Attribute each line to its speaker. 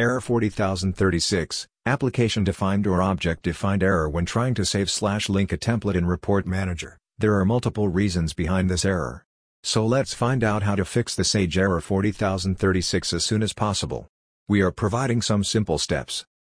Speaker 1: Error 40036, Application Defined or Object Defined Error when trying to save slash link a template in Report Manager. There are multiple reasons behind this error. So let's find out how to fix the Sage error 40036 as soon as possible. We are providing some simple steps.